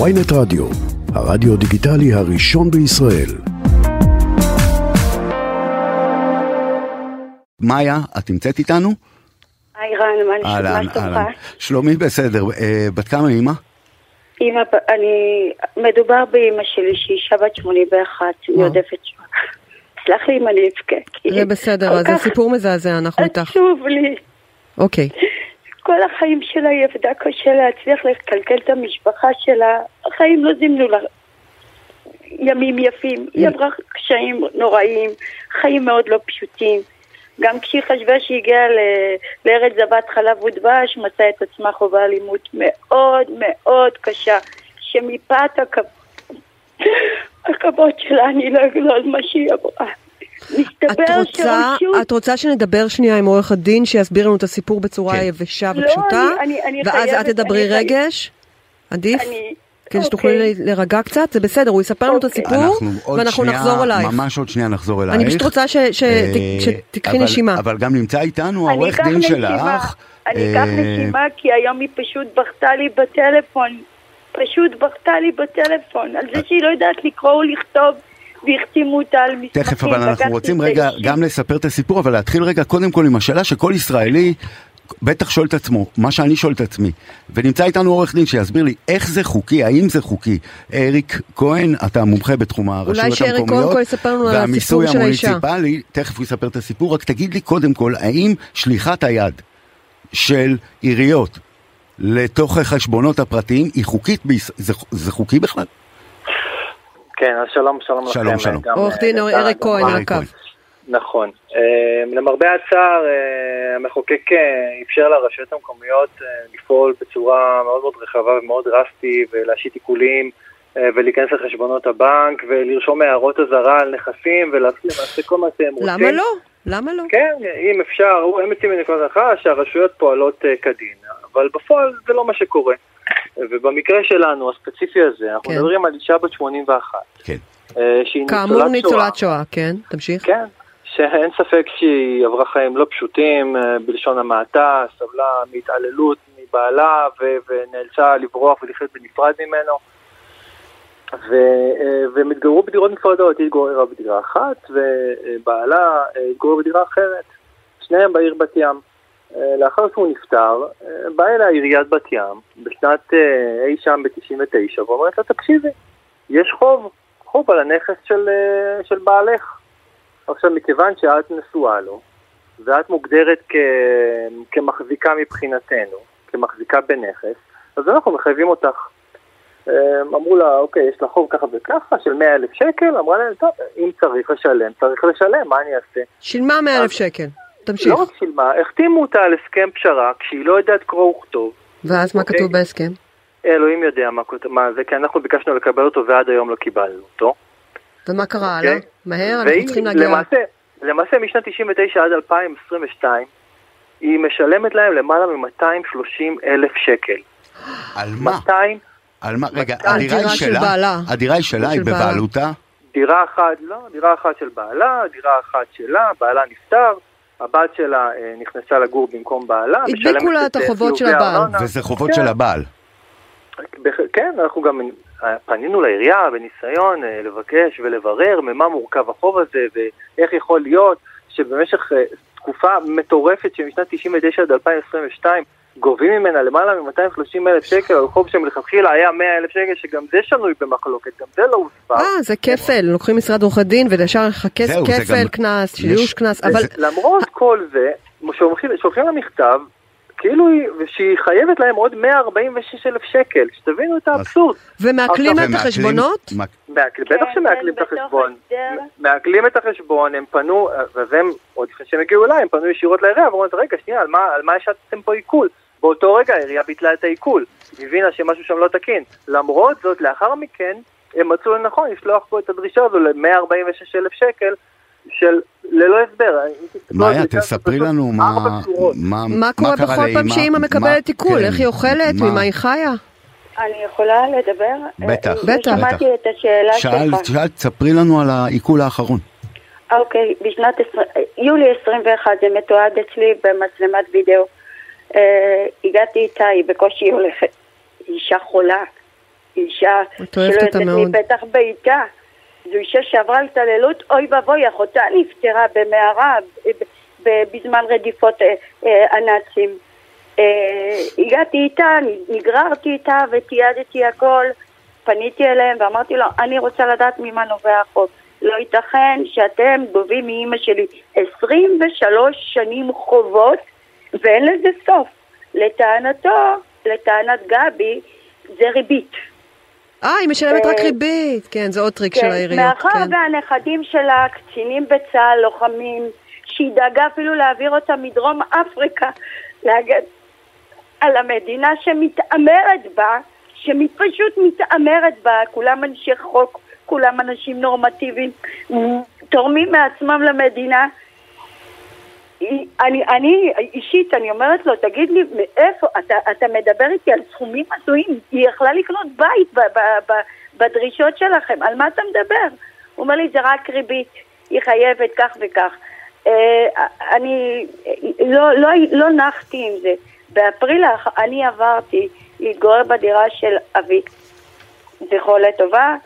ויינט רדיו, הרדיו דיגיטלי הראשון בישראל. מאיה, את נמצאת איתנו? היי רן, מה נשמע? אהלן. שלומי בסדר. אה, בת כמה אימא? אמא, אני... מדובר באמא שלי שהיא אישה בת 81, מיודפת שואה. סלח לי אם אני אבכה. זה בסדר, זה סיפור מזעזע, אנחנו איתך. עצוב לי. אוקיי. כל החיים שלה היא עבדה קשה להצליח לקלקל את המשפחה שלה. החיים לא זימנו לה ימים יפים. היא עברה קשיים נוראיים, חיים מאוד לא פשוטים. גם כשהיא חשבה שהיא הגיעה לארץ זבת חלב ודבש, מצאה את עצמה חווה אלימות מאוד מאוד קשה, שמפאת הכב- הכבוד שלה אני לא אגלול מה שהיא עברה. את מסתבר רוצה, שרשות... את רוצה שנדבר שנייה עם עורך הדין שיסביר לנו את הסיפור בצורה כן. יבשה לא, ופשוטה? אני- אני- אני ואז חייבת- את תדברי אני חי- רגש? עדיף? אני... כדי שתוכלי אוקיי. להירגע קצת? זה בסדר, הוא יספר לנו את אוקיי. הסיפור, ואנחנו שנייה, נחזור אלייך. ממש עוד שנייה נחזור אלייך. אני פשוט רוצה ש- ש- אה, שתיקחי אבל- נשימה. אבל גם נמצא איתנו העורך אקח דין. שלך. אני אקח אה, נשימה כי היום היא פשוט בכתה לי בטלפון. פשוט בכתה לי בטלפון על זה שהיא לא יודעת לקרוא ולכתוב והחתימו אותה על מסמכים. תכף, אבל אנחנו רוצים רגע אישית. גם לספר את הסיפור, אבל להתחיל רגע קודם כל עם השאלה שכל ישראלי בטח שואל את עצמו, מה שאני שואל את עצמי. ונמצא איתנו עורך דין שיסביר לי איך זה חוקי, האם זה חוקי. אריק כהן, אתה מומחה בתחום הרשויות אולי שאריק המקומיות. קודם כל יספר לנו על והמיסוי הסיפור של האישה. המוניציפלי, תכף הוא יספר את הסיפור, רק תגיד לי קודם כל, האם שליחת היד של עיריות לתוך החשבונות הפרטיים היא חוקית. זה, זה חוקי בכלל? כן, אז שלום, שלום לכם. שלום, שלום. עורך דין אה, אריק גם- כהן אריק הקו. נכון. אה, למרבה הצער, אה, המחוקק אפשר לרשויות המקומיות לפעול בצורה מאוד מאוד רחבה ומאוד דרסטי ולהשית עיקולים ולהיכנס לחשבונות הבנק ולרשום הערות אזהרה על נכסים ולעשות למעשה כל מה שהם רוצים. למה לא? למה לא? כן, אם אפשר, הם יוצאים מנקודת הנחה שהרשויות פועלות כדין, אבל בפועל זה לא מה שקורה. ובמקרה שלנו, הספציפי הזה, אנחנו כן. מדברים על אישה בת 81, כן. אה, שהיא כאמור ניצולת שואה, כן, תמשיך. כן, שאין ספק שהיא עברה חיים לא פשוטים, אה, בלשון המעטה, סבלה מהתעללות מבעלה ו- ונאלצה לברוח ולחיות בנפרד ממנו. ו- אה, והם התגוררו בדירות נפרדות, היא התגוררה בדירה אחת ובעלה אה, התגורר בדירה אחרת, שניהם בעיר בת ים. אה, לאחר שהוא נפטר, אה, באה אליה עיריית בת ים בשנת אה, אי שם ב-99 ואומרת לה, תקשיבי, יש חוב, חוב על הנכס של, של בעלך. עכשיו, מכיוון שאת נשואה לו, ואת מוגדרת כ... כמחזיקה מבחינתנו, כמחזיקה בנכס, אז אנחנו מחייבים אותך. אמ, אמרו לה, אוקיי, יש לה חוב ככה וככה של 100 אלף שקל, אמרה להם, טוב, אם צריך לשלם, צריך לשלם, מה אני אעשה? שילמה 100 אלף שקל. תמשיך. לא רק שילמה, החתימו אותה על הסכם פשרה, כשהיא לא יודעת קרוא וכתוב. ואז מה אוקיי. כתוב בהסכם? אלוהים יודע מה, מה זה, כי אנחנו ביקשנו לקבל אותו ועד היום לא קיבלנו אותו. ומה קרה אוקיי? הלאה? מהר? אנחנו צריכים להגיע... למעשה, למעשה משנת 99 עד 2022, היא משלמת להם למעלה מ-230 אלף שקל. על מה? 200, על מה? רגע, הדירה היא שלה? הדירה היא שלה, של היא. בבעלותה? דירה אחת, לא, דירה אחת של בעלה, דירה אחת שלה, בעלה נפטר, הבת שלה אה, נכנסה לגור במקום בעלה. הדביקו לה את החובות של הבעל. וזה חובות כן. של הבעל. כן, אנחנו גם אה, פנינו לעירייה בניסיון אה, לבקש ולברר ממה מורכב החוב הזה ואיך יכול להיות שבמשך אה, תקופה מטורפת שמשנת 99 עד 2022 גובים ממנה למעלה מ-230 אלף שקל על חוב שמלכתחילה היה 100 אלף שקל שגם זה שנוי במחלוקת, גם זה לא הוסבר. אה, זה כפל, לוקחים משרד עורכי דין זהו, זה כפל קנס, שילוש קנס, אבל למרות כל זה, שולחים, לה מכתב, כאילו היא, שהיא חייבת להם עוד 146 אלף שקל, שתבינו את האבסורד. ומעקלים את החשבונות? בטח כן, שמעקלים את כן, החשבון. מעקלים את החשבון, הם פנו, אז הם, עוד לפני שהם הגיעו אליי, הם פנו ישירות לעירייה, ואומרים, רגע, שנייה, על מה, על מה השתתם פה עיקול? באותו רגע העירייה ביטלה את העיקול, היא הבינה שמשהו שם לא תקין. למרות זאת, לאחר מכן, הם מצאו לנכון לשלוח פה את הדרישה הזו ל-146 אלף שקל, של ללא הסבר. מאיה, לא, תספרי זה לנו מה. מה, מה קורה בכל פעם? שאימא מקבלת עיקול? כן, איך היא אוכלת? מה- ממה היא חיה? אני יכולה לדבר? בטח, אה, בטח. שמעתי את השאלה שלך. שאלת, ספרי לנו על העיקול האחרון. אוקיי, בשנת יולי 21 זה מתועד אצלי במצלמת וידאו. אה, הגעתי איתה, היא בקושי הולכת. אישה חולה. אישה שלא יוצאת. מפתח ביתה. זו אישה שעברה התעללות, אוי ואבוי, אחותה נפטרה במערה בזמן רדיפות אה, אה, הנאצים. הגעתי איתה, נגררתי איתה ותיעדתי הכל, פניתי אליהם ואמרתי לו, אני רוצה לדעת ממה נובע החוב. לא ייתכן שאתם גובים מאימא שלי 23 שנים חובות ואין לזה סוף. לטענתו, לטענת גבי, זה ריבית. אה, היא משלמת אה, רק ריבית. כן, זה עוד טריק של העיריות. מאחר כן. והנכדים שלה קצינים בצה"ל, לוחמים, שהיא דאגה אפילו להעביר אותם מדרום אפריקה, להגן על המדינה שמתעמרת בה, שפשוט מתעמרת בה, כולם אנשי חוק, כולם אנשים נורמטיביים, תורמים מעצמם למדינה. אני, אני אישית, אני אומרת לו, תגיד לי, מאיפה, אתה, אתה מדבר איתי על סכומים הזויים, היא יכלה לקנות בית ב, ב, ב, בדרישות שלכם, על מה אתה מדבר? הוא אומר לי, זה רק ריבית, היא חייבת כך וכך. אה, אני לא, לא, לא נחתי עם זה. באפריל אני עברתי להתגורר בדירה של אבי, זכרו לטובה.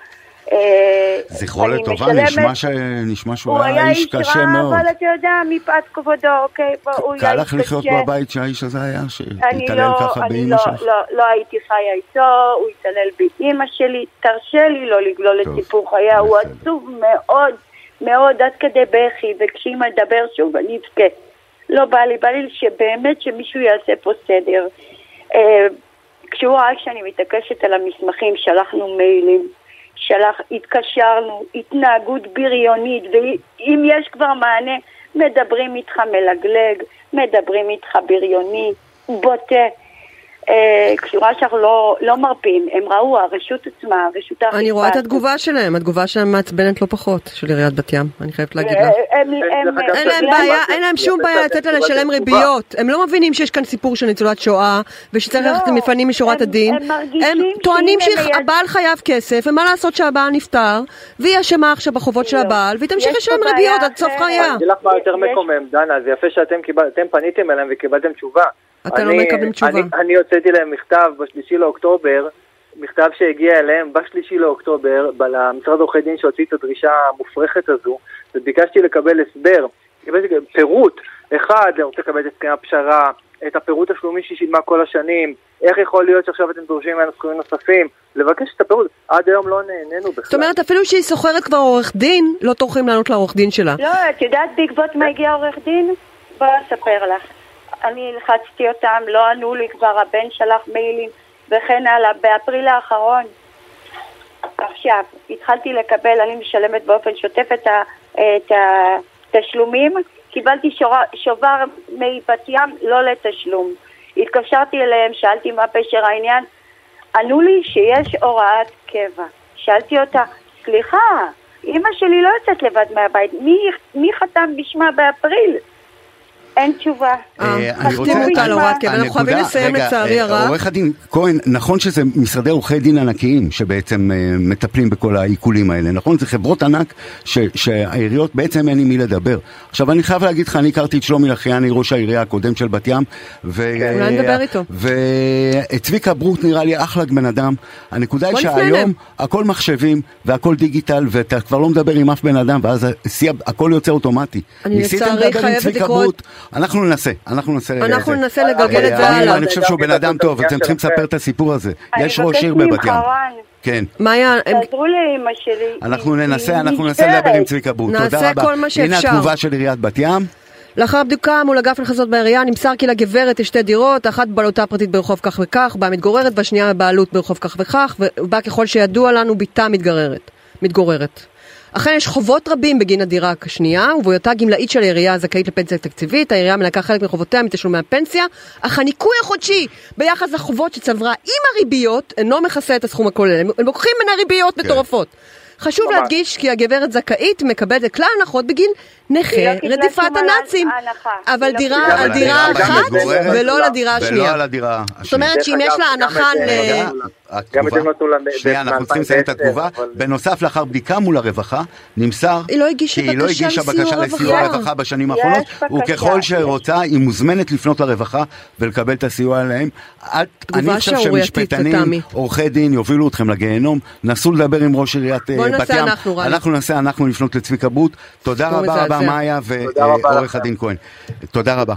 אה, זכרו אני לטובה, נשמע ש- נשמע שהוא הוא היה איש קשה רע, מאוד. אבל אתה יודע, מפאת כבודו, אוקיי, הוא היה קל איש לך לחיות קשה. בבית שהאיש הזה היה, אני שהתעלל לא, ככה אני באימא לא, שלך? לא, לא הייתי חיה איתו, הוא התעלל באימא שלי, תרשה לי לא לגלול את סיפור חייה, הוא. עצוב מאוד, מאוד עד כדי בכי, וכשהיא מדבר שוב אני אבכה. לא בא לי, בא לי שבאמת שמישהו יעשה פה סדר. אה, כשהוא ראה שאני מתעקשת על המסמכים, שלחנו מיילים, שלח, התקשרנו, התנהגות בריונית, ואם יש כבר מענה, מדברים איתך מלגלג, מדברים איתך בריוני, בוטה. אה, כשהוא ראה שאנחנו לא, לא מרפים, הם ראו, הרשות עצמה, רשות האכיפה. אני רואה את התגובה שלהם, התגובה שלהם מעצבנת לא פחות, של עיריית בת ים, אני חייבת להגיד אה, לך. הם- הם- דרך אגב, אין להם בעיה, אין להם שום בעיה לתת לה לשלם ריביות. הם לא מבינים שיש כאן סיפור של ניצולת שואה, ושצריך לא, ללכת לפנים משורת הם- הדין. הם טוענים שהבעל חייב כסף, ומה לעשות שהבעל נפטר, והיא אשמה עכשיו בחובות של לא. הבעל, והיא תמשיך לשלם ריביות עד סוף. חייה. אני אגיד לך מה יותר מקומם, דנה, זה יפה שאתם פניתם אליהם וקיבלתם תשובה. אתם לא אני- מקבלים תשובה. אני- אני הוצאתי להם מכתב בשלישי לאוקטובר, מכתב שהגיע אליהם בשלישי לאוקטובר, למשרד עורכי דין שהוציא את הדרישה המופרכת הזו, וביקשתי לקבל הסבר, פירוט, אחד, אני רוצה לקבל את הסכם הפשרה, את הפירוט השלומי שהיא שילמה כל השנים, איך יכול להיות שעכשיו אתם דורשים ממנו סכומים נוספים, לבקש את הפירוט, עד היום לא נהנינו בכלל. זאת אומרת, אפילו שהיא שוכרת כבר עורך דין, לא טורחים לענות לעורך דין שלה. לא, את יודעת בעקבות מה הגיע עורך דין? בואי אספר לך. אני לחצתי אותם, לא ענו לי כבר, הבן שלח מיילים וכן הלאה. באפריל האחרון, עכשיו, התחלתי לקבל, אני משלמת באופן שוטף את התשלומים, קיבלתי שורה, שובר מבת ים לא לתשלום. התקשרתי אליהם, שאלתי מה פשר העניין, ענו לי שיש הוראת קבע. שאלתי אותה, סליחה, אימא שלי לא יוצאת לבד מהבית, מי, מי חתם בשמה באפריל? אין תשובה. אה, אני החתימו רוצה- אותה על הוראת קבע. אנחנו חייבים לסיים לצערי אה, הרב. עורך הדין כהן, נכון שזה משרדי עורכי דין ענקיים שבעצם אה, מטפלים בכל העיקולים האלה, נכון? זה חברות ענק ש- שהעיריות בעצם אין עם מי לדבר. עכשיו אני חייב להגיד לך, אני הכרתי את שלומי לחיאני, ראש העירייה הקודם של בת ים, ו- אולי נדבר איתו. וצביקה ברוט נראה לי אחלה בן אדם. הנקודה היא שהיום. הכל מחשבים והכל דיגיטל ואתה כבר לא מדבר עם אף בן אדם ואז הכל יוצא אוטומטי. אני לצערי חייבת לקרוא את-? אנחנו ננסה, אנחנו ננסה. אנחנו זה. ננסה לגלגל את זה אני- הלאה. אני חושב שהוא בן אדם טוב, אתם צריכים לספר את הסיפור הזה. יש ראש עיר בבת ים. כן. מאיה, הם- תעזרו לאמא שלי. אנחנו ננסה, אנחנו ננסה. לדבר עם צביקה ברוט. נעשה תודה רבה. כל מה הנה שאפשר. התגובה של עיריית בת ים. לאחר בדיקה מול אגף נכסות בעירייה נמסר כי לגברת יש שתי דירות, אחת בבעלותה הפרטית ברחוב כך וכך, בה מתגוררת, והשנייה בבעלות ברחוב כך וכך, ובה ככל שידוע לנו בתה מתגררת, מתגוררת. אכן יש חובות רבים בגין הדירה השנייה, ובהיותה גמלאית של העירייה הזכאית לפנסיה תקציבית, העירייה מנקה חלק מחובותיה מתשלומי הפנסיה, אך הניכוי החודשי ביחס לחובות שצברה עם הריביות אינו מכסה את הסכום הכולל, הם לוקחים מן הריביות כן. מטורפות. חשוב ממש. להדגיש כי הגברת זכאית מקבלת את כלל ההנחות בגין נכה לא רדיפת הנאצים, הנחה. אבל לא דירה. על דירה הדירה אחת ולא לא. השנייה. על הדירה זאת השנייה. אומרת שאם יש לה הנחה גם את זה נתנו שנייה, אנחנו צריכים לסיים את התגובה. 2010, אבל- בנוסף, לאחר בדיקה מול הרווחה, נמסר היא לא הגישה כי היא לא בקשה הגישה לסיוע בקשה רווחה. לסיוע רווחה בשנים האחרונות, בקשה, וככל. שרוצה, היא מוזמנת לפנות לרווחה ולקבל את הסיוע עליהם. אני חושב שמשפטנים. עורכי דין, יובילו אתכם לגיהנום. נסו לדבר עם ראש עיריית אה, בוא בת נעשה ים. אנחנו, רני. אנחנו נעשה אנחנו לפנות לצביקה בוט. תודה רבה רבה. מאיה ועורך לכם. הדין כהן. תודה רבה.